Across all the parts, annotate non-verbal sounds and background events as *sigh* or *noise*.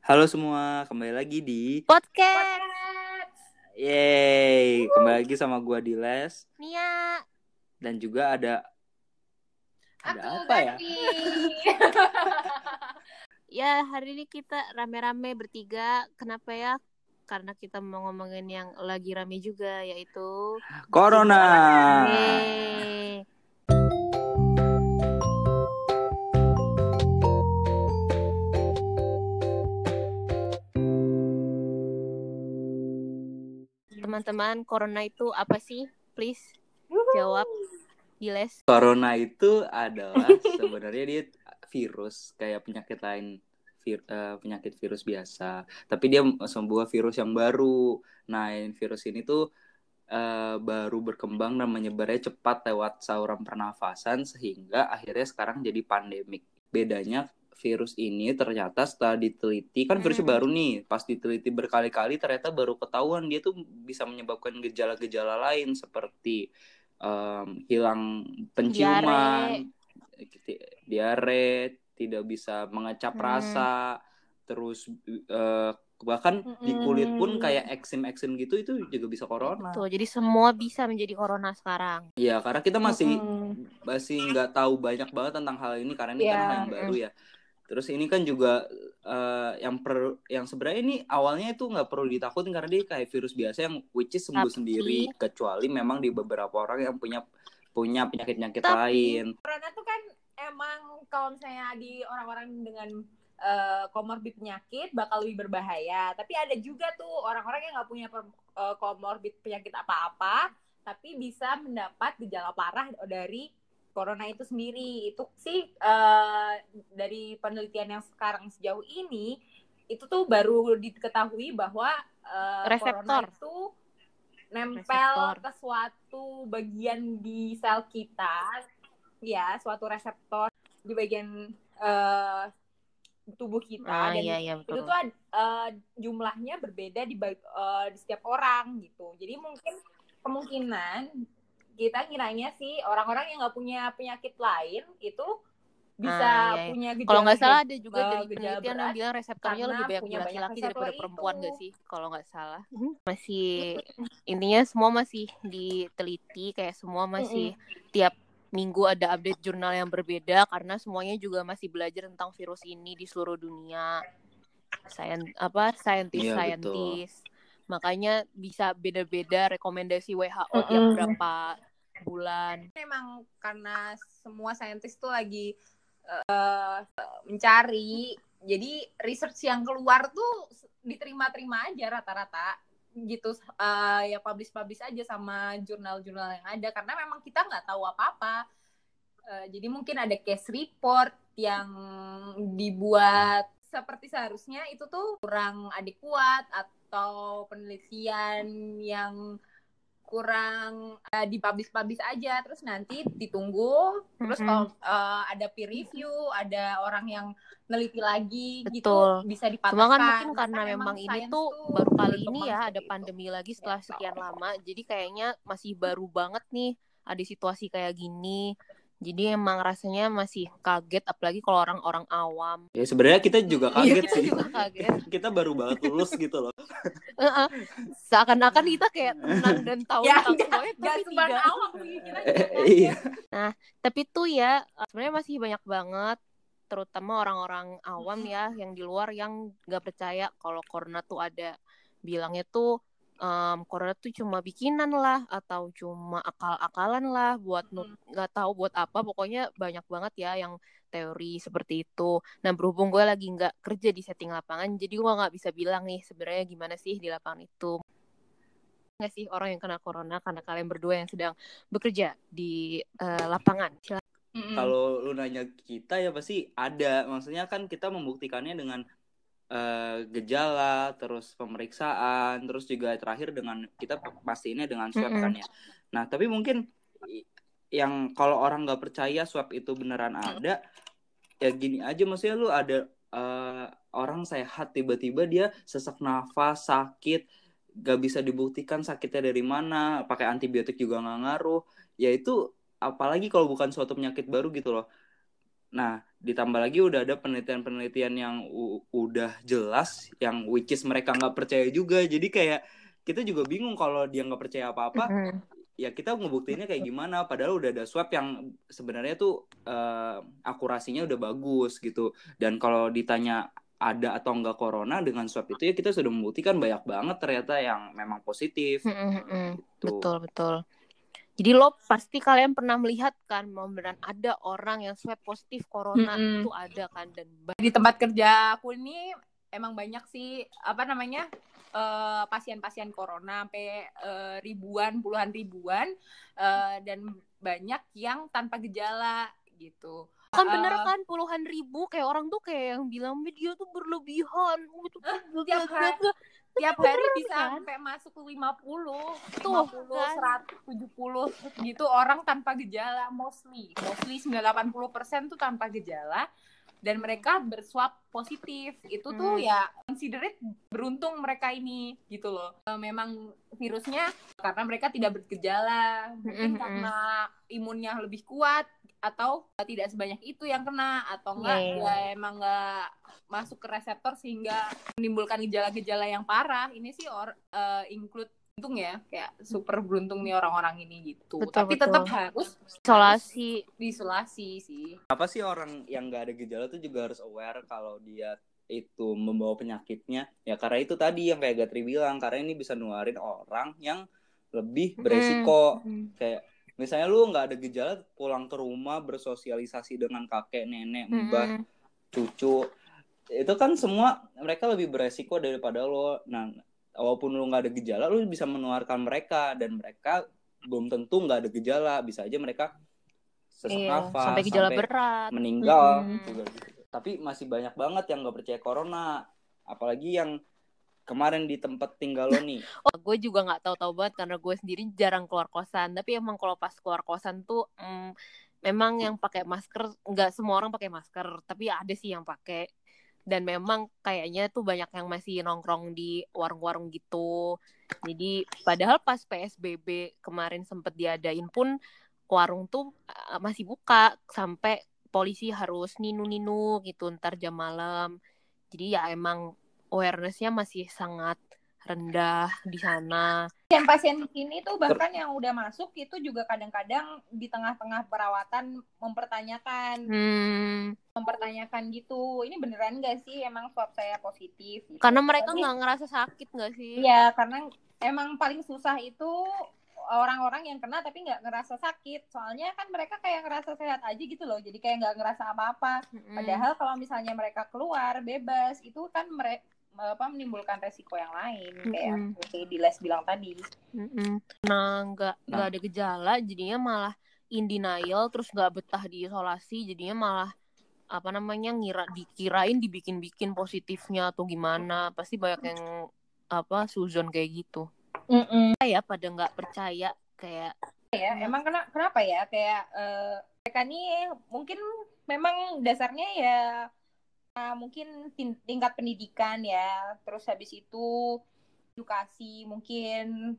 Halo semua, kembali lagi di Podcast Yeay, kembali lagi sama gua Diles Nia dan juga ada ada Aku apa ya? *laughs* Ya hari ini kita rame-rame bertiga Kenapa ya? Karena kita mau ngomongin yang lagi rame juga Yaitu Corona. Yeay. Teman-teman, corona itu apa sih? Please jawab Diles Corona itu adalah *laughs* sebenarnya dia virus kayak penyakit lain vir- eh, penyakit virus biasa, tapi dia sebuah virus yang baru. Nah, virus ini tuh eh, baru berkembang dan menyebarnya cepat lewat saluran pernafasan sehingga akhirnya sekarang jadi pandemik. Bedanya virus ini ternyata setelah diteliti kan virusnya Hmm. baru nih, pas diteliti berkali-kali ternyata baru ketahuan dia tuh bisa menyebabkan gejala-gejala lain seperti em, hilang penciuman, ti- diare, tidak bisa mengecap Hmm. rasa, terus eh, bahkan di kulit pun kayak eksim-eksim gitu itu juga bisa corona. Tuh, jadi semua bisa menjadi corona sekarang. Iya, karena kita masih Mm-mm. masih nggak tahu banyak banget tentang hal ini karena ini kan Iya. hal yang baru ya. Terus ini kan juga eh, yang per yang sebenarnya ini awalnya itu nggak perlu ditakutin karena dia kayak virus biasa yang which is sembuh Tapi- sendiri kecuali memang di beberapa orang yang punya punya penyakit-penyakit Tapi- lain. Corona tuh kan emang kalau misalnya di orang-orang dengan komorbid penyakit bakal lebih berbahaya. Tapi ada juga tuh orang-orang yang nggak punya per- eh, komorbid penyakit apa-apa, tapi bisa mendapat gejala parah dari corona itu sendiri. Itu sih eh, dari penelitian yang sekarang sejauh ini itu tuh baru diketahui bahwa eh, Reseptor. corona itu nempel Reseptor. ke suatu bagian di sel kita, ya suatu reseptor di bagian eh, tubuh kita Ah, dan iya, iya, itu betul. tuh ad- eh, jumlahnya berbeda di, eh, di setiap orang gitu. Jadi mungkin kemungkinan kita kiranya sih orang-orang yang nggak punya penyakit lain itu bisa Ah, iya, iya. punya gejala Kalau nggak salah ada juga eh, dari gejala penelitian yang bilang reseptornya lebih banyak punya di laki-laki daripada perempuan itu. nggak sih? Kalau nggak salah. Masih intinya semua masih diteliti kayak semua masih tiap minggu ada update jurnal yang berbeda karena semuanya juga masih belajar tentang virus ini di seluruh dunia. Sain apa saintis Iya, saintis. Makanya bisa beda-beda rekomendasi WHO tiap Mm-mm. berapa bulan. memang karena semua saintis tuh lagi eh, mencari jadi research yang keluar tuh diterima-terima aja rata-rata gitu eh, ya publish-publish aja sama jurnal-jurnal yang ada karena memang kita nggak tahu apa-apa Eh, jadi mungkin ada case report yang dibuat seperti seharusnya itu tuh kurang adekuat atau penelitian yang kurang uh, dipublish-publish aja terus nanti ditunggu terus Mhm. kalau uh, ada peer review ada orang yang neliti lagi Betul. gitu bisa dipatahkan Cuma kan mungkin karena Karena memang ini tuh baru kali ini ya ada itu. pandemi lagi setelah Gitu. sekian lama. Jadi kayaknya masih baru banget nih ada situasi kayak gini. Jadi emang rasanya masih kaget apalagi kalau orang-orang awam. Ya sebenarnya kita juga Iya, kaget kita sih. juga kaget. *laughs* kita baru banget lulus gitu loh. Heeh. Seakan-akan kita kayak *laughs* tenang dan tahu Ya, enggak, tapi sebar tidak. awam Eh, iya. Tapi tuh ya sebenarnya masih banyak banget terutama orang-orang awam ya yang di luar yang nggak percaya kalau corona tuh ada. Bilangnya tuh em, corona tuh cuma bikinan lah atau cuma akal-akalan lah buat nut- nggak tahu buat apa. Pokoknya banyak banget ya yang teori seperti itu. Nah berhubung gue lagi nggak kerja di setting lapangan, jadi gue nggak bisa bilang nih sebenarnya gimana sih di lapangan itu nggak sih orang yang kena corona karena kalian berdua yang sedang bekerja di eh, lapangan. Silakan. Mm-mm. Kalau lu nanya kita ya pasti ada. Maksudnya kan kita membuktikannya dengan eh, gejala, terus pemeriksaan, terus juga terakhir dengan kita pastinya dengan swab Mm-mm. kan ya. Nah tapi mungkin yang kalau orang nggak percaya swab itu beneran ada, ya gini aja maksudnya lu ada eh, orang sehat tiba-tiba dia sesak nafas, sakit, gak bisa dibuktikan sakitnya dari mana, pakai antibiotik juga nggak ngaruh. Ya itu apalagi kalau bukan suatu penyakit baru gitu loh. Nah, ditambah lagi udah ada penelitian-penelitian yang udah jelas yang which is mereka nggak percaya juga jadi kayak kita juga bingung kalau dia nggak percaya apa-apa Mm-mm. ya kita ngebuktiinnya kayak gimana padahal udah ada swab yang sebenarnya tuh eh, akurasinya udah bagus gitu dan kalau ditanya ada atau enggak corona dengan swab itu ya kita sudah membuktikan banyak banget ternyata yang memang positif mm-mm. Tuh. Betul, betul. Jadi lo pasti kalian pernah melihat kan, mau ada orang yang swab positif corona Mm-mm. itu ada kan dan di tempat kerja aku ini emang banyak sih apa namanya eh, pasien-pasien corona sampai eh, ribuan puluhan ribuan eh, dan banyak yang tanpa gejala gitu kan bener Eh, kan puluhan ribu kayak orang tuh kayak yang bilang media tuh berlebihan. Itu tuh tiap hari- tiap hari bisa kan? sampai masuk ke 50 Tuh, 50 kan? 100 70 gitu orang tanpa gejala mostly. Mostly 90-80% tuh tanpa gejala dan mereka berswab positif itu tuh Hmm. ya consider it beruntung mereka ini gitu loh Eh, memang virusnya karena mereka tidak bergejala mungkin Mm-mm. karena imunnya lebih kuat atau tidak sebanyak itu yang kena atau enggak Iya, iya. ya emang enggak masuk ke reseptor sehingga menimbulkan gejala-gejala yang parah ini sih or eh, include beruntung ya kayak super beruntung nih orang-orang ini gitu. Betul, tapi betul. tetap harus isolasi. diisolasi sih. Apa sih orang yang nggak ada gejala tuh juga harus aware kalau dia itu membawa penyakitnya? Ya karena itu tadi yang kayak Gatri bilang karena ini bisa nuarin orang yang lebih beresiko. Mm. kayak misalnya lu nggak ada gejala pulang ke rumah bersosialisasi dengan kakek nenek mbah Mm-mm. cucu itu kan semua mereka lebih beresiko daripada lo. Nah walaupun lu nggak ada gejala lu bisa menularkan mereka dan mereka belum tentu nggak ada gejala bisa aja mereka sesak Iya, nafas sampai gejala sampai berat meninggal juga gitu. tapi masih banyak banget yang nggak percaya corona apalagi yang kemarin di tempat tinggal lo nih *laughs* Oh, gue juga nggak tahu-tahu banget karena gue sendiri jarang keluar kosan. Tapi emang kalau pas keluar kosan tuh mm, memang yang pakai masker nggak semua orang pakai masker, tapi ada sih yang pakai. Dan memang kayaknya tuh banyak yang masih nongkrong di warung-warung gitu. Jadi padahal pas PSBB kemarin sempet diadain pun warung tuh uh, masih buka sampai polisi harus ninu-ninu gitu ntar jam malam. Jadi ya emang awareness-nya masih sangat rendah di sana. pasien-pasien di sini tuh bahkan yang udah masuk itu juga kadang-kadang di tengah-tengah perawatan mempertanyakan Hmm, mempertanyakan gitu ini beneran gak sih emang swab saya positif gitu. karena mereka nggak ngerasa sakit nggak sih? Iya, karena emang paling susah itu orang-orang yang kena tapi nggak ngerasa sakit. Soalnya kan mereka kayak ngerasa sehat aja gitu loh. Jadi kayak nggak ngerasa apa-apa. Mm-mm. Padahal kalau misalnya mereka keluar bebas, itu kan mereka apa menimbulkan resiko yang lain kayak Mm-mm. seperti di les bilang tadi. Mm-mm. Nah, nggak nggak ada gejala, jadinya malah in denial, terus nggak betah di isolasi, jadinya malah apa namanya ngira dikirain dibikin-bikin positifnya atau gimana, pasti banyak yang apa suzon kayak gitu. Ya pada nggak percaya kayak Ya, emang kena, kenapa ya kayak eh, mereka nih mungkin memang dasarnya ya eh, mungkin tin- tingkat pendidikan ya, terus habis itu edukasi mungkin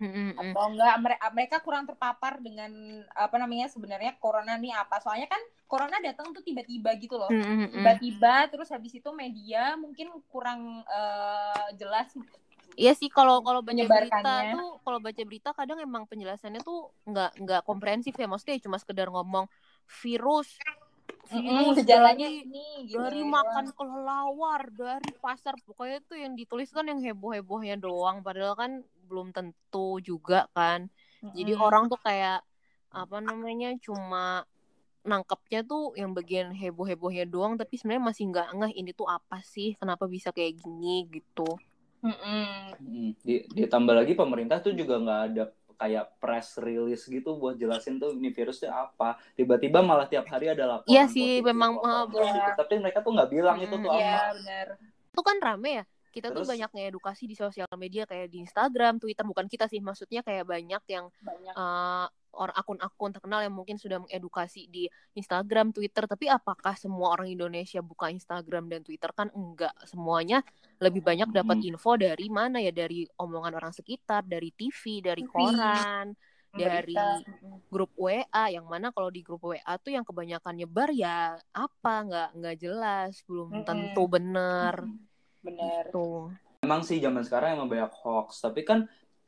mm-mm-mm. atau enggak mere- mereka kurang terpapar dengan apa namanya sebenarnya corona nih apa. Soalnya kan corona datang tuh tiba-tiba gitu loh. Mm-mm-mm. tiba-tiba terus habis itu media mungkin kurang eh, jelas Iya sih kalau kalau baca berita tuh kalau baca berita kadang emang penjelasannya tuh nggak nggak komprehensif ya. Maksudnya cuma sekedar ngomong virus Virus gejalanya dari ini gitu dari makan kelelawar dari pasar. Pokoknya tuh yang dituliskan yang heboh hebohnya doang. Padahal kan belum tentu juga kan. Jadi Mm-mm. orang tuh kayak apa namanya cuma nangkepnya tuh yang bagian heboh hebohnya doang. Tapi sebenarnya masih nggak ngeh ini tuh apa sih? Kenapa bisa kayak gini gitu. Mm-mm. Hmm, di- ditambah lagi pemerintah tuh juga nggak ada kayak press release gitu buat jelasin tuh ini virusnya apa. Tiba-tiba malah tiap hari ada laporan Iya sih, positif, memang, positif. tapi mereka tuh nggak bilang itu tuh Iya apa. benar. Itu kan rame ya. Kita tuh Terus? banyak ngedukasi di sosial media kayak di Instagram, Twitter. Bukan kita sih maksudnya kayak banyak yang banyak. eh, orang akun-akun terkenal yang mungkin sudah mengedukasi di Instagram, Twitter. Tapi apakah semua orang Indonesia buka Instagram dan Twitter? Kan enggak. Semuanya lebih banyak dapat Mm. info dari mana ya? Dari omongan orang sekitar, dari TV, dari TV. koran, dari Berita. grup WA yang mana kalau di grup WA tuh yang kebanyakan nyebar ya apa? Nggak nggak jelas. Belum Mm-mm. tentu bener bener tuh Emang sih zaman sekarang emang banyak hoax, tapi kan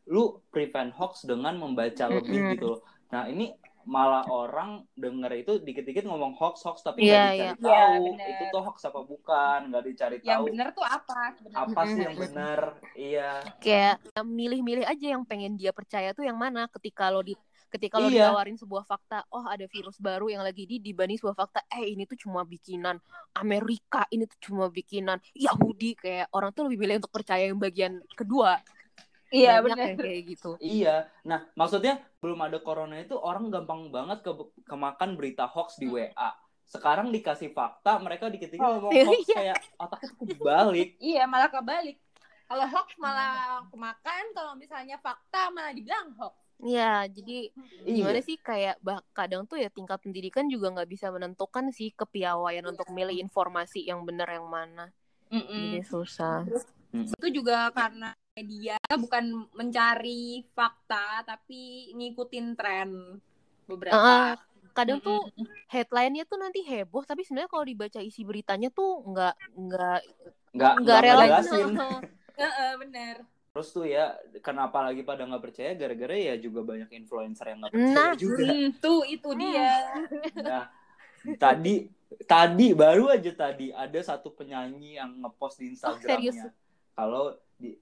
lu prevent hoax dengan membaca lebih Mm-mm. gitu loh. Nah, ini malah orang denger itu dikit-dikit ngomong hoax hoax tapi Iya, nggak iya. dicari Iya, tahu bener. itu tuh hoax apa bukan nggak dicari yang tahu bener tuh apa sebenarnya apa sih yang benar iya kayak milih-milih aja yang pengen dia percaya tuh yang mana ketika lo di ketika lo Iya. ditawarin sebuah fakta oh ada virus baru yang lagi di dibanding sebuah fakta eh ini tuh cuma bikinan Amerika ini tuh cuma bikinan Yahudi kayak orang tuh lebih milih untuk percaya yang bagian kedua iya Banyak bener. yang kayak gitu. Iya. Nah maksudnya belum ada corona itu orang gampang banget ke kemakan berita hoax di Hmm. WA sekarang dikasih fakta mereka dikit-dikit Oh, ngomong iya. hoax kayak otaknya tuh kebalik. *laughs* Iya malah kebalik. Kalau hoax malah kemakan kalau misalnya fakta malah dibilang hoax. Ya jadi iya. gimana sih kayak bah, kadang tuh ya tingkat pendidikan juga nggak bisa menentukan sih kepiawaian untuk milih informasi yang benar yang mana. Mm-mm. jadi susah. Itu juga karena media bukan mencari fakta tapi ngikutin tren beberapa Ah, kadang tuh Mm-mm. headline-nya tuh nanti heboh tapi sebenarnya kalau dibaca isi beritanya tuh nggak nggak nggak nggak relevan. *laughs* Heeh, bener terus tuh ya kenapa lagi pada nggak percaya gara-gara ya juga banyak influencer yang nggak percaya Nah. juga Hmm, tuh itu dia Nah, tadi tadi baru aja tadi ada satu penyanyi yang ngepost di Oh, serius? Instagramnya. Kalau di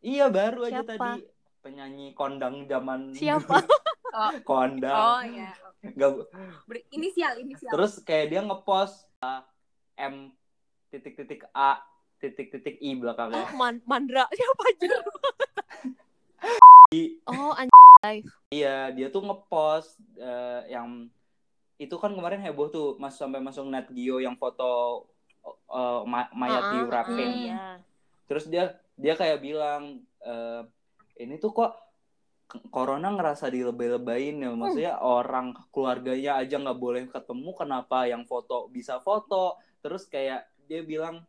iya baru aja Siapa? tadi. Penyanyi kondang zaman siapa? *laughs* Oh, kondang. oh ya Nggak- Ber- inisial inisial. Terus kayak dia ngepost uh, M titik titik A titik titik I belakangnya. oh, Man- Mandra. *laughs* Siapa aja *laughs* oh anjay Iya, dia tuh ngepost uh, yang itu kan kemarin heboh tuh mas sampai masuk net Geo yang foto uh, ma- mayat Ah, di wrapping. iya. terus dia dia kayak bilang eh, ini tuh kok corona ngerasa dilebay-lebayin ya maksudnya orang keluarganya aja nggak boleh ketemu kenapa yang foto bisa foto? Terus kayak dia bilang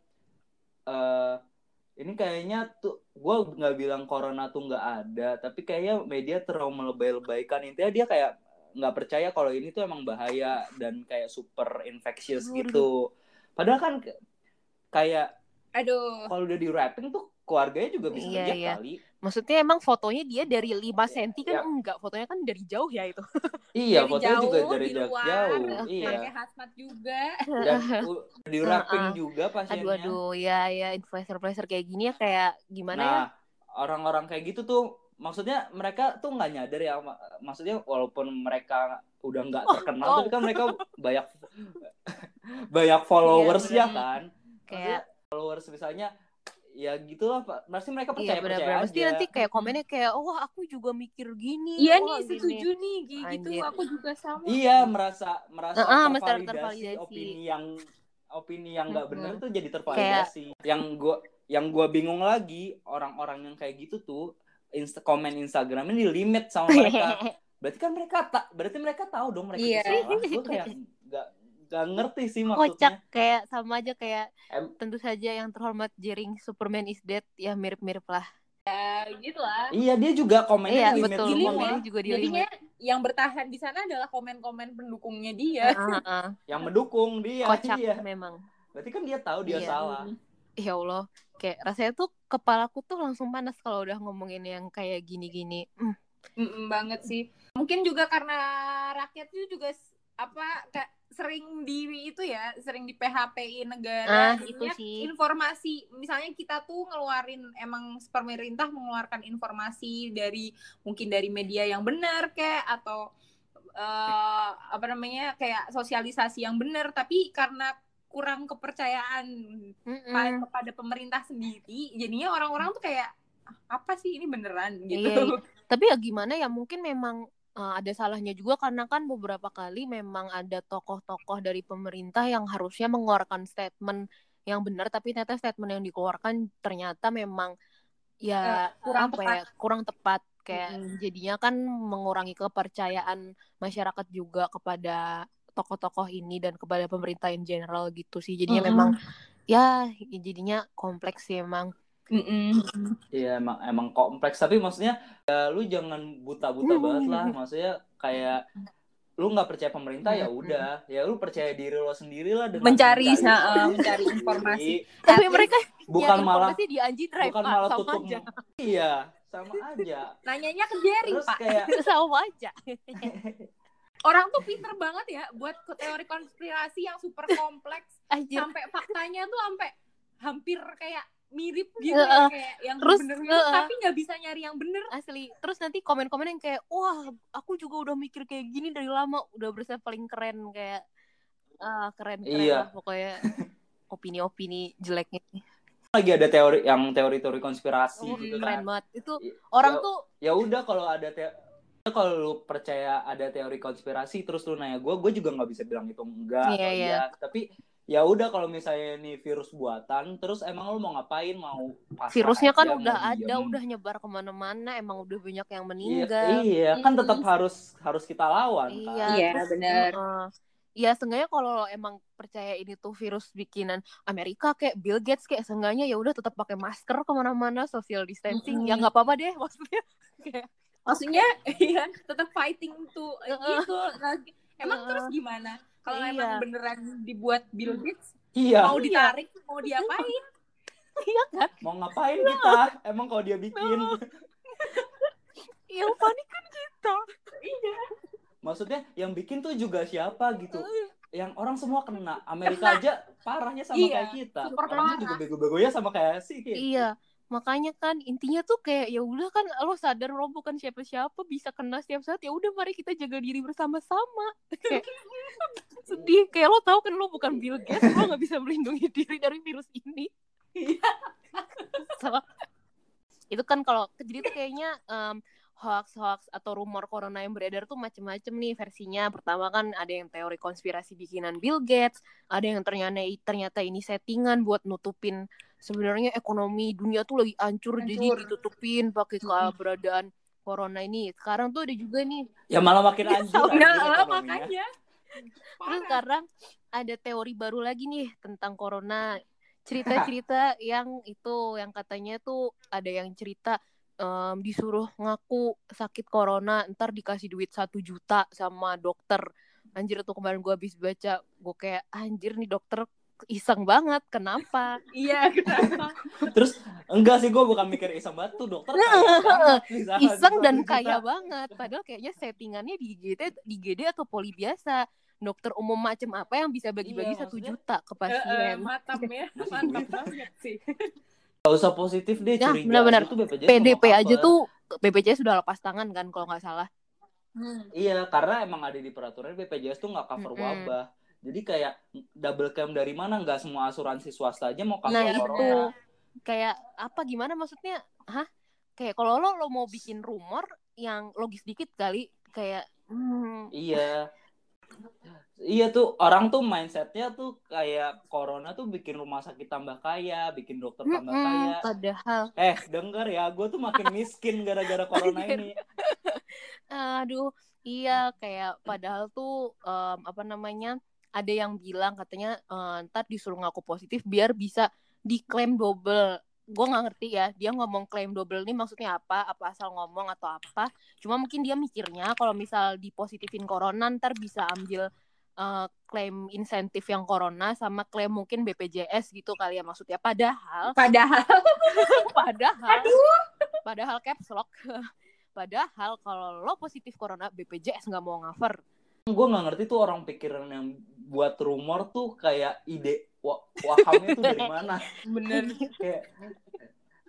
eh ini kayaknya tuh gue nggak bilang corona tuh nggak ada tapi kayaknya media terlalu melebay-lebaykan. Intinya dia kayak nggak percaya kalau ini tuh emang bahaya dan kayak super infectious gitu. Padahal kan kayak aduh. kalau udah di wrapping tuh keluarganya juga bisa Iya, lihat iya. kali. maksudnya emang fotonya dia dari 5 cm kan Ya. enggak fotonya kan dari jauh ya itu *laughs* Iya, Dari fotonya juga jauh, dari di luar, jauh. Oke. Iya. pakai hazmat juga Dan *laughs* di wrapping Uh-uh. juga pasiennya. aduh aduh ya ya influencer influencer kayak gini ya kayak gimana ya nah, orang-orang kayak gitu tuh maksudnya mereka tuh nggak nyadar ya ma- maksudnya walaupun mereka udah nggak terkenal oh. tapi kan mereka banyak *laughs* banyak followers Iya, ya kan. kayak Maksudnya followers misalnya ya gitulah Pak. Pasti mereka iya percaya percaya benar-benar aja. pasti nanti kayak komennya kayak oh aku juga mikir gini iya nih gini." setuju nih Gi- gitu Anjir. aku juga sama Iya, merasa merasa Heeh, merasa tervalidasi, tervalidasi. opini yang opini yang nggak bener Mm-mm. tuh jadi tervalidasi. Yang gua yang gua bingung lagi orang-orang yang kayak gitu tuh insta komen Instagram ini limit sama mereka. *laughs* berarti kan mereka tak berarti mereka tahu dong mereka Iya. itu salah. Gua kayak nggak ngerti sih kocak maksudnya. kayak sama aja kayak Em- tentu saja yang terhormat Jering Superman is dead ya mirip-mirip lah gitu lah Iya, dia juga komennya iya di limit betul semua. komennya juga di jadinya yang bertahan di sana adalah komen-komen pendukungnya dia Heeh, Yang mendukung dia. kocak Iya. memang Berarti kan dia tahu dia Iya. salah. ya Allah kayak rasanya tuh kepalaku tuh langsung panas kalau udah ngomongin yang kayak gini-gini Hmm, Mm-mm, banget sih mungkin juga karena rakyat itu juga apa kayak sering di itu ya sering di PHP negara Ah, itu sih. informasi misalnya kita tuh ngeluarin emang pemerintah mengeluarkan informasi dari mungkin dari media yang benar kayak atau eh, apa namanya kayak sosialisasi yang benar tapi karena kurang kepercayaan mm-mm. pa- kepada pemerintah sendiri jadinya orang-orang tuh kayak "Ah, apa sih ini beneran gitu Iya, iya. tapi ya gimana ya mungkin memang uh, ada salahnya juga karena kan beberapa kali memang ada tokoh-tokoh dari pemerintah yang harusnya mengeluarkan statement yang benar tapi ternyata statement yang dikeluarkan ternyata memang ya kurang apa tepat. ya kurang tepat kayak Mm-mm. jadinya kan mengurangi kepercayaan masyarakat juga kepada tokoh-tokoh ini dan kepada pemerintah in general gitu sih jadinya Mm-mm. memang ya jadinya kompleks sih emang. Iya emang emang kompleks tapi maksudnya ya, lu jangan buta-buta banget lah maksudnya kayak lu nggak percaya pemerintah ya udah ya lu percaya diri lo sendiri lah dengan Mencari, mencari, nah, mencari informasi. Tapi mereka bukan nyari malah di Anji Drive, bukan Pak. malah sama tutup aja. *laughs* iya sama aja Nanyanya ke Jerry, terus Pak. kayak *laughs* sama aja. *laughs* Orang tuh pinter banget ya buat teori konspirasi yang super kompleks sampai faktanya tuh sampai hampir kayak mirip gitu ya, kayak yang Terus, bener heeh. tapi nggak bisa nyari yang bener. asli terus nanti komen-komen yang kayak wah aku juga udah mikir kayak gini dari lama udah berasa paling keren kayak ah keren keren Iya. lah pokoknya opini-opini jeleknya lagi ada teori yang teori-teori konspirasi Oh, gitu keren kan banget itu orang ya, tuh ya udah kalau ada te kalau lu percaya ada teori konspirasi terus lu nanya gue gue juga nggak bisa bilang itu enggak Iya, atau iya. iya tapi ya udah kalau misalnya ini virus buatan terus emang lu mau ngapain mau virusnya kan aja, udah ada diem? udah nyebar ke mana-mana emang udah banyak yang iya, meninggal iya kan tetap Mm. harus harus kita lawan Iya, kan Iya, bener. heeh. Iya, seenggaknya kalau lo emang percaya ini tuh virus bikinan Amerika kayak Bill Gates kayak seenggaknya ya udah tetap pakai masker ke mana-mana, social distancing, ya Mm-mm. nggak apa-apa deh *laughs* maksudnya. Kayak, Maksudnya iya tetap fighting tuh gitu. Nah, emang Heeh. terus gimana? Kalau Iya. emang beneran dibuat Bill Gates iya mau ditarik mau diapain? *laughs* iya kan? mau ngapain kita emang kalau dia bikin *laughs* Yang panik kan kita. maksudnya yang bikin tuh juga siapa gitu yang orang semua kena Amerika Kena. aja parahnya sama Iya, kayak kita super orangnya parah. juga bego-begonya sama kayak Ki. Iya. Makanya kan intinya tuh kayak ya udah kan lo sadar lo bukan siapa-siapa bisa kena setiap saat ya udah mari kita jaga diri bersama-sama. Kayak *laughs* sedih kayak lo tahu kan lo bukan Bill Gates lo nggak bisa melindungi *laughs* diri dari virus ini. *laughs* So, itu kan kalau jadi tuh kayaknya em, hoax-hoax atau rumor corona yang beredar tuh macem-macem nih versinya. Pertama kan ada yang teori konspirasi bikinan Bill Gates, ada yang ternyata ternyata ini settingan buat nutupin sebenarnya ekonomi dunia tuh lagi hancur, jadi Hancur. ditutupin pakai keberadaan corona ini. Sekarang tuh ada juga nih ya malah makin anjir anjir lah, ekonominya. makanya. Terus Parah. sekarang ada teori baru lagi nih tentang corona. Cerita-cerita *laughs* yang itu yang katanya tuh ada yang cerita em, disuruh ngaku sakit corona, ntar dikasih duit satu juta sama dokter. Anjir tuh kemarin gue habis baca, gue kayak anjir nih dokter iseng banget, kenapa? *laughs* Iya, kenapa? *laughs* Terus enggak sih gue bukan mikir iseng banget tuh dokter kaya *laughs* banget. Iseng dan kaya banget. Padahal kayaknya settingannya di IGD, di IGD atau poli biasa. Dokter umum macam apa yang bisa bagi-bagi Iya, satu maksudnya- juta ke Eh, eh, pasien? matam ya, mantap banget sih. Gak usah positif deh curiga benar-benar. aja tuh BPJS PDP aja tuh BPJS sudah lepas tangan kan kalau nggak salah. Hmm. Iya karena emang ada di peraturan BPJS tuh nggak cover Mm-mm. wabah jadi kayak double claim dari mana nggak semua asuransi swasta aja mau cover Nah corona. itu kayak apa gimana maksudnya? Hah? Kayak kalau lo lo mau bikin rumor yang logis dikit kali kayak hmm, Iya. Iya tuh orang tuh mindsetnya tuh kayak corona tuh bikin rumah sakit tambah kaya, bikin dokter tambah mm-mm, kaya. padahal Eh denger ya, gue tuh makin miskin gara-gara *laughs* corona ini. aduh iya kayak padahal tuh em, apa namanya ada yang bilang katanya eh, ntar disuruh ngaku positif biar bisa diklaim double gue nggak ngerti ya dia ngomong klaim double ini maksudnya apa apa asal ngomong atau apa. Cuma mungkin dia mikirnya kalau misal dipositifin corona ntar bisa ambil eh, klaim insentif yang corona sama klaim mungkin BPJS gitu kali ya maksudnya. Padahal Padahal. *laughs* padahal padahal caps lock. *laughs* Padahal kalau lo positif corona BPJS nggak mau cover Gue nggak ngerti tuh orang pikiran yang buat rumor tuh kayak ide wahamnya tuh dari *laughs* mana? bener Kayak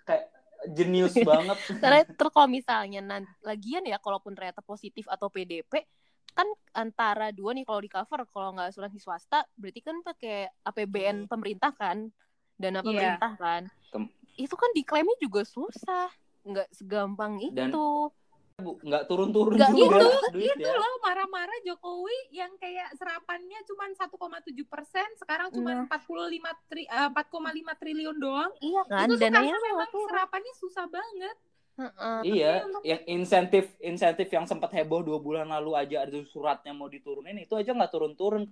kayak jenius banget. Karena terus kalau misalnya nanti lagian ya kalaupun ternyata positif atau PDP kan antara dua nih kalau di cover kalau nggak asuransi swasta berarti kan pakai APBN pemerintah kan dana Iya. pemerintah kan Tem- itu kan diklaimnya juga susah nggak segampang itu Dan Bu, nggak turun-turun Nggak juga gitu, duit itu ya. loh marah-marah Jokowi yang kayak serapannya cuma 1,7 persen sekarang cuma Nah. 45 tri, eh, 4,5 triliun doang iya kan itu dananya nggak memang turun serapannya susah banget Heeh. Iya, yang insentif insentif yang sempat heboh dua bulan lalu aja ada suratnya mau diturunin itu aja nggak turun-turun.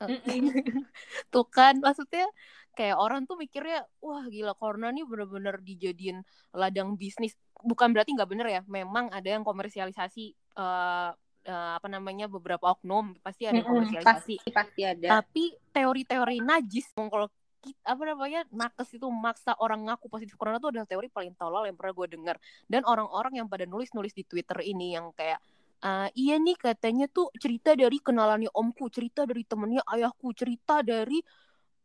*laughs* tuh kan maksudnya kayak orang tuh mikirnya wah gila corona nih bener-bener dijadiin ladang bisnis. Bukan berarti nggak bener ya memang ada yang komersialisasi uh, uh, apa namanya beberapa oknum pasti ada yang komersialisasi. Pasti, pasti ada. Tapi teori-teori najis kalau apa namanya nakes itu maksa orang ngaku positif corona tuh adalah teori paling tolol yang pernah gue dengar. Dan orang-orang yang pada nulis-nulis di Twitter ini yang kayak uh, iya nih katanya tuh cerita dari kenalannya omku cerita dari temennya ayahku cerita dari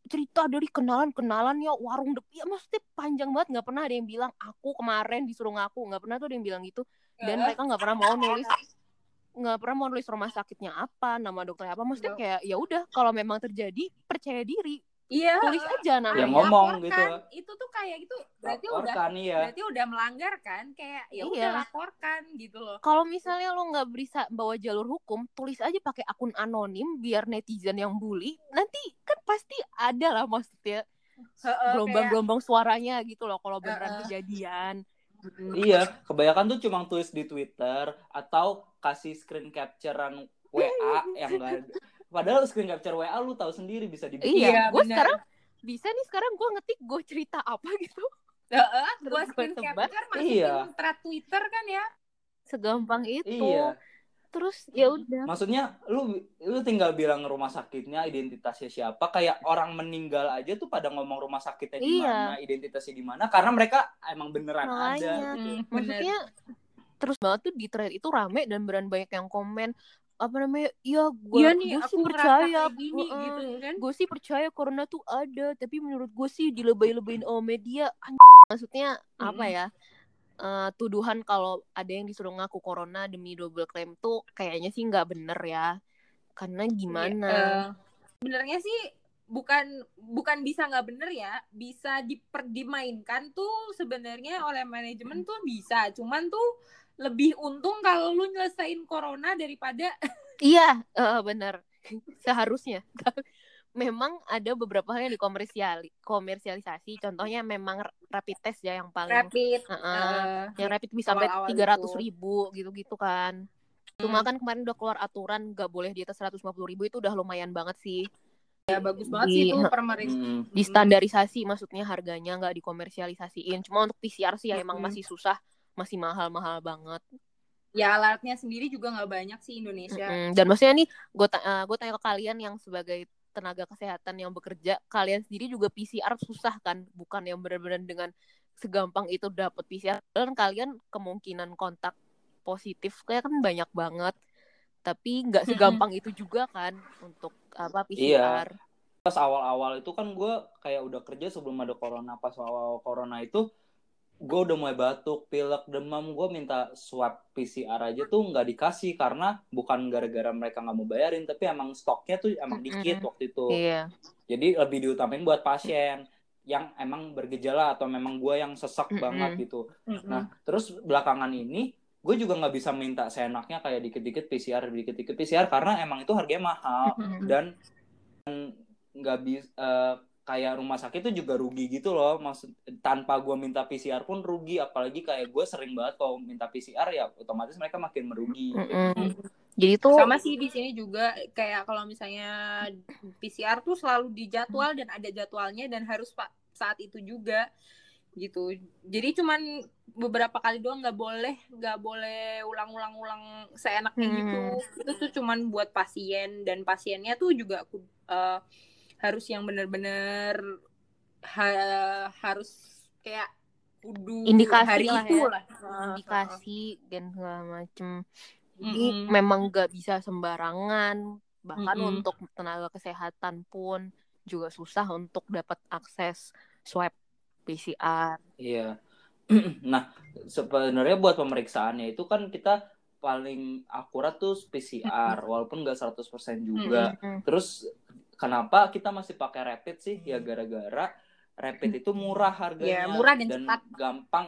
cerita dari kenalan-kenalannya warung dep ya maksudnya panjang banget nggak pernah ada yang bilang aku kemarin disuruh ngaku nggak pernah tuh ada yang bilang gitu. Dan mereka nggak pernah mau nulis nggak pernah mau nulis rumah sakitnya apa nama dokternya apa maksudnya kayak ya udah kalau memang terjadi percaya diri Iya. Tulis aja namanya. Ya ngomong gitu. Itu tuh kayak gitu berarti laporkan, udah iya. berarti udah melanggar kan kayak ya udah Iya. laporkan gitu loh. Kalau misalnya lo nggak bisa bawa jalur hukum, tulis aja pakai akun anonim biar netizen yang bully. Nanti kan pasti ada lah maksudnya Heeh, gelombang-gelombang suaranya gitu loh kalau beneran Heeh. kejadian. Iya, kebanyakan tuh cuma tulis di Twitter atau kasih screen capturean WA yang enggak. *laughs* Padahal screen capture WA lu tahu sendiri bisa dibikin. Iya, Iya, gue sekarang bisa nih sekarang gue ngetik gue cerita apa gitu. Heeh, Terus gua gua screen capture masukin Iya. thread Twitter kan ya. Segampang itu. Iya. Terus ya udah. Maksudnya lu lu tinggal bilang rumah sakitnya, identitasnya siapa, kayak orang meninggal aja tuh pada ngomong rumah sakitnya di Iya. mana, identitasnya di mana karena mereka emang beneran ada Makanya. gitu. Hmm, bener. Maksudnya terus banget tuh di thread itu rame dan beran banyak yang komen apa namanya ya gue Iya nih, sih aku percaya gini Heeh. gitu kan. gue sih percaya corona tuh ada tapi menurut gue sih dilebay-lebayin sama media maksudnya apa Mm-mm. ya eh, tuduhan kalau ada yang disuruh ngaku corona demi double claim tuh kayaknya sih nggak bener ya karena gimana Eh, Sebenarnya sih bukan bukan bisa nggak bener ya, bisa diper, dimainkan tuh sebenarnya oleh manajemen tuh bisa, cuman tuh lebih untung kalau lu nyelesain corona daripada iya eh, bener *laughs* seharusnya *laughs* memang ada beberapa hal yang dikomersiali komersialisasi contohnya memang rapid test ya yang paling rapid. Heeh. eh, yang rapid bisa sampai tiga ratus ribu gitu-gitu kan. Cuma kan kemarin udah keluar aturan nggak boleh di atas 150 ribu itu udah lumayan banget sih. ya bagus banget Di- sih itu permeris. Hmm. Distandarisasi maksudnya harganya nggak dikomersialisasiin. Cuma untuk PCR sih ya emang Mm-mm. masih susah, masih mahal-mahal banget. Ya alatnya sendiri juga nggak banyak sih Indonesia. Mm-mm. Dan maksudnya nih, gue gue tanya ke kalian yang sebagai tenaga kesehatan yang bekerja, kalian sendiri juga PCR susah kan? Bukan yang benar-benar dengan segampang itu dapat PCR. Dan kalian kemungkinan kontak positif kayak kan banyak banget. Tapi nggak segampang itu juga kan untuk apa PCR. Pas awal-awal itu kan gue kayak udah kerja sebelum ada corona. Pas awal corona itu gue udah mulai batuk, pilek, demam. Gue minta swab PCR aja tuh nggak dikasih karena bukan gara-gara mereka nggak mau bayarin, tapi emang stoknya tuh emang dikit Mm-mm. waktu itu. Iya. Jadi lebih diutamain buat pasien yang emang bergejala atau memang gue yang sesek Mm-mm. banget gitu. Mm-mm. Nah, terus belakangan ini gue juga nggak bisa minta seenaknya kayak dikit-dikit PCR, dikit-dikit PCR karena emang itu harganya mahal Mm-mm. dan nggak bisa kayak rumah sakit itu juga rugi gitu loh. Maksud tanpa gue minta PCR pun rugi, apalagi kayak gue sering banget kalau minta PCR ya otomatis mereka makin merugi. Mm-mm. Jadi tuh Sama sih di sini juga kayak kalau misalnya PCR tuh selalu dijadwal dan ada jadwalnya dan harus pak saat itu juga gitu. Jadi cuman beberapa kali doang nggak boleh nggak boleh ulang-ulang-ulang seenaknya Hmm. gitu. Itu tuh cuman buat pasien dan pasiennya tuh juga eh, harus yang bener-bener ha- harus kayak kudu Indikasi hari lah itu ya. lah. indikasi dan segala macem. Jadi Mm-mm. memang nggak bisa sembarangan. Bahkan Mm-mm. untuk tenaga kesehatan pun juga susah untuk dapat akses swab PCR. Iya. *clears throat* nah, sebenarnya buat pemeriksaannya itu kan kita paling akurat tuh PCR, walaupun nggak 100% juga. Mm-mm. Terus kenapa kita masih pakai rapid sih? Ya gara-gara rapid itu murah harganya Ya, murah dan cepat. gampang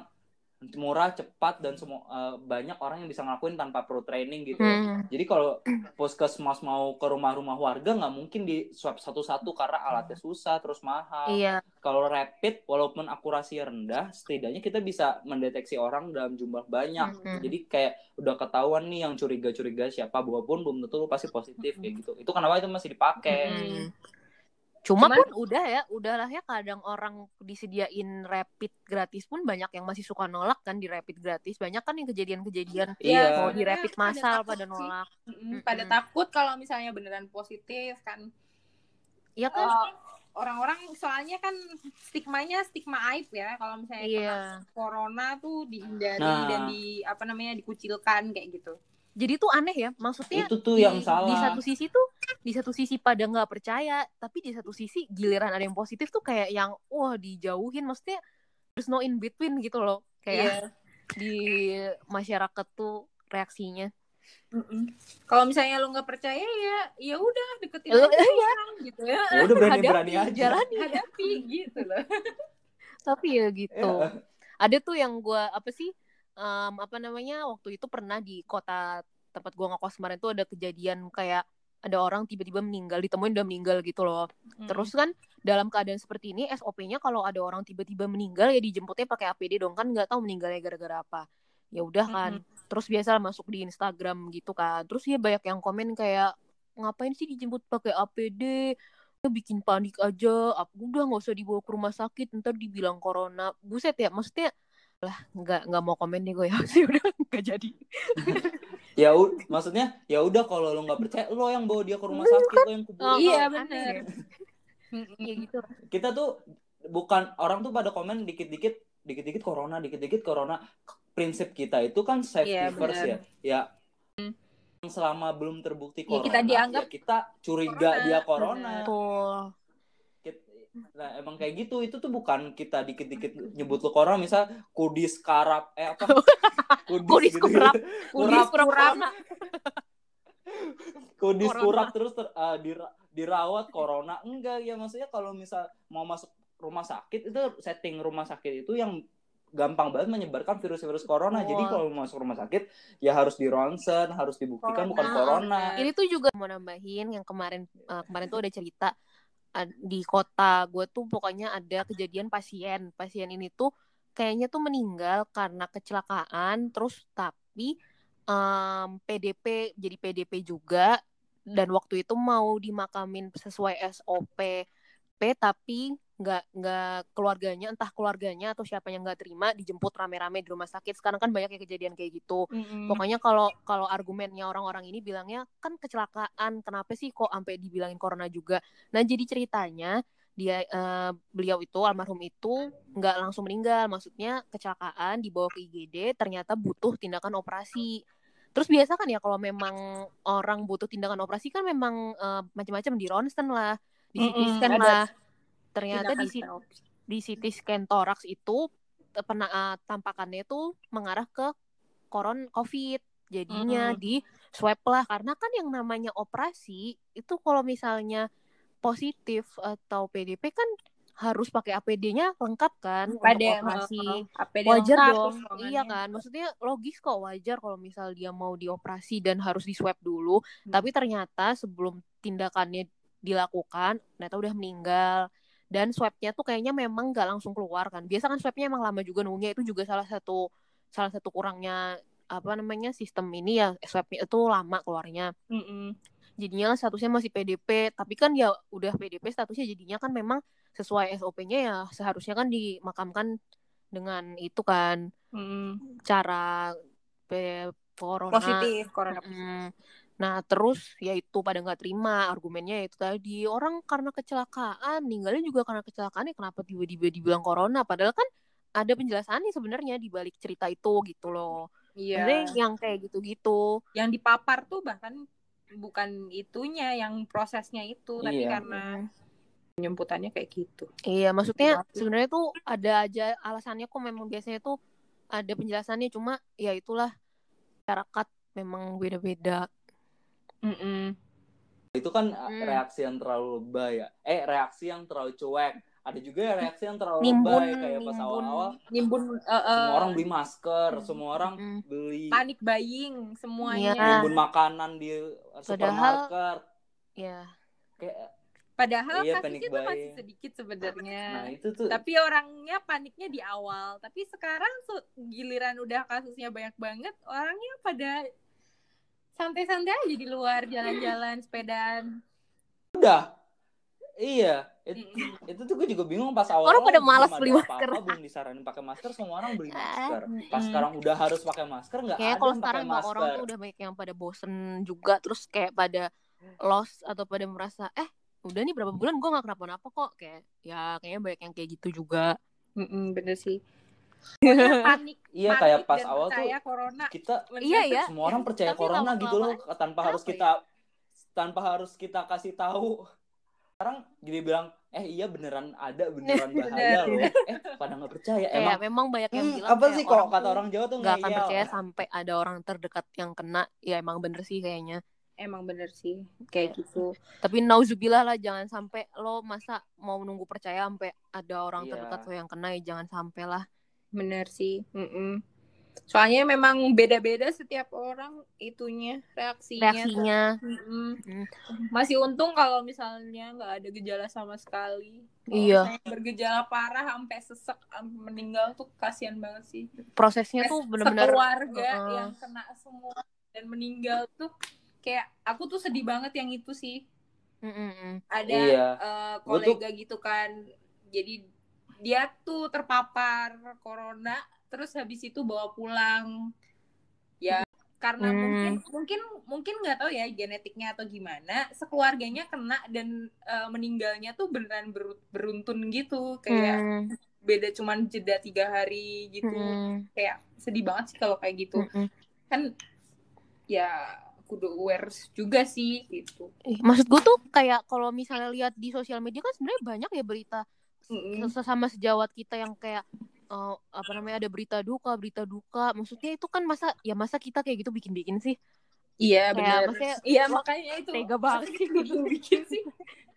murah cepat dan semua uh, banyak orang yang bisa ngelakuin tanpa pro training gitu Hmm. jadi kalau puskesmas mau ke rumah-rumah warga nggak mungkin di swab satu-satu karena alatnya susah terus mahal Iya. kalau rapid walaupun akurasi rendah setidaknya kita bisa mendeteksi orang dalam jumlah banyak Mhm. jadi kayak udah ketahuan nih yang curiga-curiga siapa walaupun belum tentu pasti positif kayak gitu itu kenapa itu masih dipakai Hmm. Cuma Cuman- pun udah ya, udahlah ya kadang orang disediain rapid gratis pun banyak yang masih suka nolak kan di rapid gratis. Banyak kan yang kejadian-kejadian Iya. mau di rapid pada massal takut pada sih. nolak. Pada takut kalau misalnya beneran positif kan Iya kan? Eh, orang-orang soalnya kan stigmanya stigma aib ya kalau misalnya Iya. kena corona tuh dihindari Nah. dan di apa namanya dikucilkan kayak gitu Jadi tuh aneh ya, maksudnya itu tuh di, yang salah di satu sisi tuh di satu sisi pada nggak percaya, tapi di satu sisi giliran ada yang positif tuh kayak yang wah dijauhin, maksudnya there's no in between gitu loh, kayak *laughs* di masyarakat tuh reaksinya. Mm-mm. kalau misalnya lu nggak percaya ya ya udah deketin Lu- aja *laughs* iya. orang gitu ya Ya udah berani-berani Hadapi, aja jalani. *laughs* hadapi gitu loh tapi ya gitu Iya. ada tuh yang gua apa sih em, apa namanya waktu itu pernah di kota tempat gua ngekos kemarin tuh ada kejadian kayak ada orang tiba-tiba meninggal ditemuin udah meninggal gitu loh. Terus kan dalam keadaan seperti ini SOP-nya kalau ada orang tiba-tiba meninggal ya dijemputnya pakai APD dong kan nggak tahu meninggalnya gara-gara apa. Ya udah kan terus biasa masuk di Instagram gitu kan. Terus ya banyak yang komen kayak ngapain sih dijemput pakai APD Udah bikin panik aja. Aku udah nggak usah dibawa ke rumah sakit ntar dibilang corona. Buset ya maksudnya lah nggak nggak mau komen deh gue ya *laughs* sih udah nggak jadi ya maksudnya ya udah kalau lo nggak percaya lo yang bawa dia ke rumah sakit lo yang kubur Oh, Iya, aneh bener. ya. ya gitu kita tuh bukan orang tuh pada komen dikit-dikit dikit-dikit corona dikit-dikit corona prinsip kita itu kan safety Iya, first ya benar. ya selama belum terbukti Ya, corona kita dianggap ya kita curiga corona. dia corona Benar. Nah emang kayak gitu itu tuh bukan kita dikit-dikit nyebut lu corona misal kudis karap eh apa *laughs* kudis, Kudis gitu, kurap. *laughs* kurap kurap corona kudis Corona. kurap terus ter- uh, dira- dirawat corona enggak ya maksudnya kalau misal mau masuk rumah sakit itu setting rumah sakit itu yang gampang banget menyebarkan virus-virus corona jadi Wah. kalau mau masuk rumah sakit ya harus di ronsen harus dibuktikan bukan Corona. corona ini tuh juga mau nambahin yang kemarin eh, kemarin tuh ada cerita eh, di kota gue tuh pokoknya ada kejadian pasien. Pasien ini tuh kayaknya tuh meninggal karena kecelakaan terus tapi em, PDP jadi PDP juga dan waktu itu mau dimakamin sesuai SOP P tapi nggak nggak keluarganya entah keluarganya atau siapa yang nggak terima dijemput rame-rame di rumah sakit sekarang kan banyak ya kejadian kayak gitu Mm-mm. Pokoknya kalau kalau argumennya orang-orang ini bilangnya kan kecelakaan, kenapa sih kok sampai dibilangin corona juga? Nah jadi ceritanya dia eh, beliau itu almarhum itu nggak langsung meninggal, maksudnya kecelakaan dibawa ke IGD, ternyata butuh tindakan operasi. Terus biasa kan ya kalau memang orang butuh tindakan operasi kan memang eh, macam-macam di ronsen lah, di CT scan ada lah. Ternyata di di CT scan toraks itu eh, pernah eh, tampakannya itu mengarah ke koron COVID. Jadinya Mm-mm. di swab lah karena kan yang namanya operasi itu kalau misalnya positif atau PDP kan harus pakai APD-nya lengkap kan untuk Pada operasi. APD Wajar lengkap, dong. Iya kan? Maksudnya logis kok wajar kalau misal dia mau dioperasi dan harus di swab dulu, Hmm. tapi ternyata sebelum tindakannya dilakukan ternyata udah meninggal dan swabnya tuh kayaknya memang nggak langsung keluar kan biasa kan swabnya emang lama juga nunggunya itu juga salah satu salah satu kurangnya apa namanya sistem ini ya swabnya itu lama keluarnya Mm-mm. jadinya statusnya masih PDP tapi kan ya udah PDP statusnya jadinya kan memang sesuai SOP-nya ya seharusnya kan dimakamkan dengan itu kan Mm-mm. cara P- corona Positif corona. Mm. Nah terus ya itu pada nggak terima argumennya itu tadi orang karena kecelakaan meninggalnya juga karena kecelakaan ya kenapa tiba-tiba dibilang corona padahal kan ada penjelasannya sebenarnya di balik cerita itu gitu loh. Iya. Maksudnya yang kayak gitu-gitu. Yang dipapar tuh bahkan bukan itunya yang prosesnya itu tapi Iya. karena penjemputannya kayak gitu. Iya maksudnya Berarti- sebenarnya tuh ada aja alasannya kok memang biasanya tuh ada penjelasannya cuma ya itulah masyarakat memang beda-beda. Mm-mm. itu kan Hmm. reaksi yang terlalu lebay ya eh reaksi yang terlalu cuek ada juga reaksi yang terlalu Nimbun, lebay kayak pas nimbun. awal-awal nimbun eh, eh, semua orang beli masker semua orang Mm. beli panik buying semuanya Iya. nimbun makanan di supermarket ya kayak padahal Iya, kasusnya tuh masih sedikit sebenarnya nah itu tuh tapi orangnya paniknya di awal tapi sekarang tuh giliran udah kasusnya banyak banget orangnya pada santai-santai aja di luar jalan-jalan sepedaan. Udah. Iya. It- itu tuh gue juga bingung pas awal Orang pada malas beli masker. belum disaranin pakai masker semua orang beli Ah, masker. pas mm. sekarang udah harus pakai masker nggak kayak kalau sekarang emang masker orang tuh udah banyak yang pada bosen juga terus kayak pada lost atau pada merasa eh udah nih berapa bulan gue nggak kenapa-napa kok. Kayak ya kayaknya banyak yang kayak gitu juga. Mm-mm, bener sih *laughs* panik iya panik kayak pas awal tuh corona. kita iya ya semua orang percaya Tapi corona gitu loh tanpa harus apa ya? kita tanpa harus kita kasih tahu. Sekarang jadi bilang eh iya beneran ada beneran *laughs* bahaya loh. Eh pada nggak percaya emang memang banyak yang hmm, bilang apa sih kok kata orang Jawa tuh nggak akan percaya sampai ada orang terdekat yang kena. Ya emang bener sih kayaknya. Emang bener sih kayak gitu. Tapi nauzubillah lah jangan sampai lo masa mau nunggu percaya sampai ada orang Iya. terdekat lo yang kena ya jangan sampai lah bener sih Mm-mm. soalnya memang beda-beda setiap orang itunya reaksinya reaksinya Mm-mm. Mm. masih untung kalau misalnya nggak ada gejala sama sekali Kalau Iya. bergejala parah sampai sesek sampai meninggal tuh kasihan banget sih prosesnya tuh bener-bener keluarga uh-uh. yang kena semua dan meninggal tuh kayak aku tuh sedih banget yang itu sih Mm-mm-mm. ada Iya. eh, Gua tuh- kolega gitu kan jadi dia tuh terpapar corona terus habis itu bawa pulang ya karena Hmm. mungkin mungkin mungkin nggak tahu ya genetiknya atau gimana sekeluarganya kena dan eh, meninggalnya tuh beneran beru- beruntun gitu kayak Hmm. beda cuman jeda tiga hari gitu Hmm. kayak sedih banget sih kalau kayak gitu Mm-mm. kan ya kudu aware juga sih gitu Ih, maksud gue tuh kayak kalau misalnya lihat di sosial media kan sebenarnya banyak ya berita Mm-mm. sesama sejawat kita yang kayak eh, apa namanya ada berita duka berita duka maksudnya itu kan masa ya masa kita kayak gitu bikin-bikin sih Iya benar. Iya makanya itu. tega banget sih. bikin bikin sih. *laughs*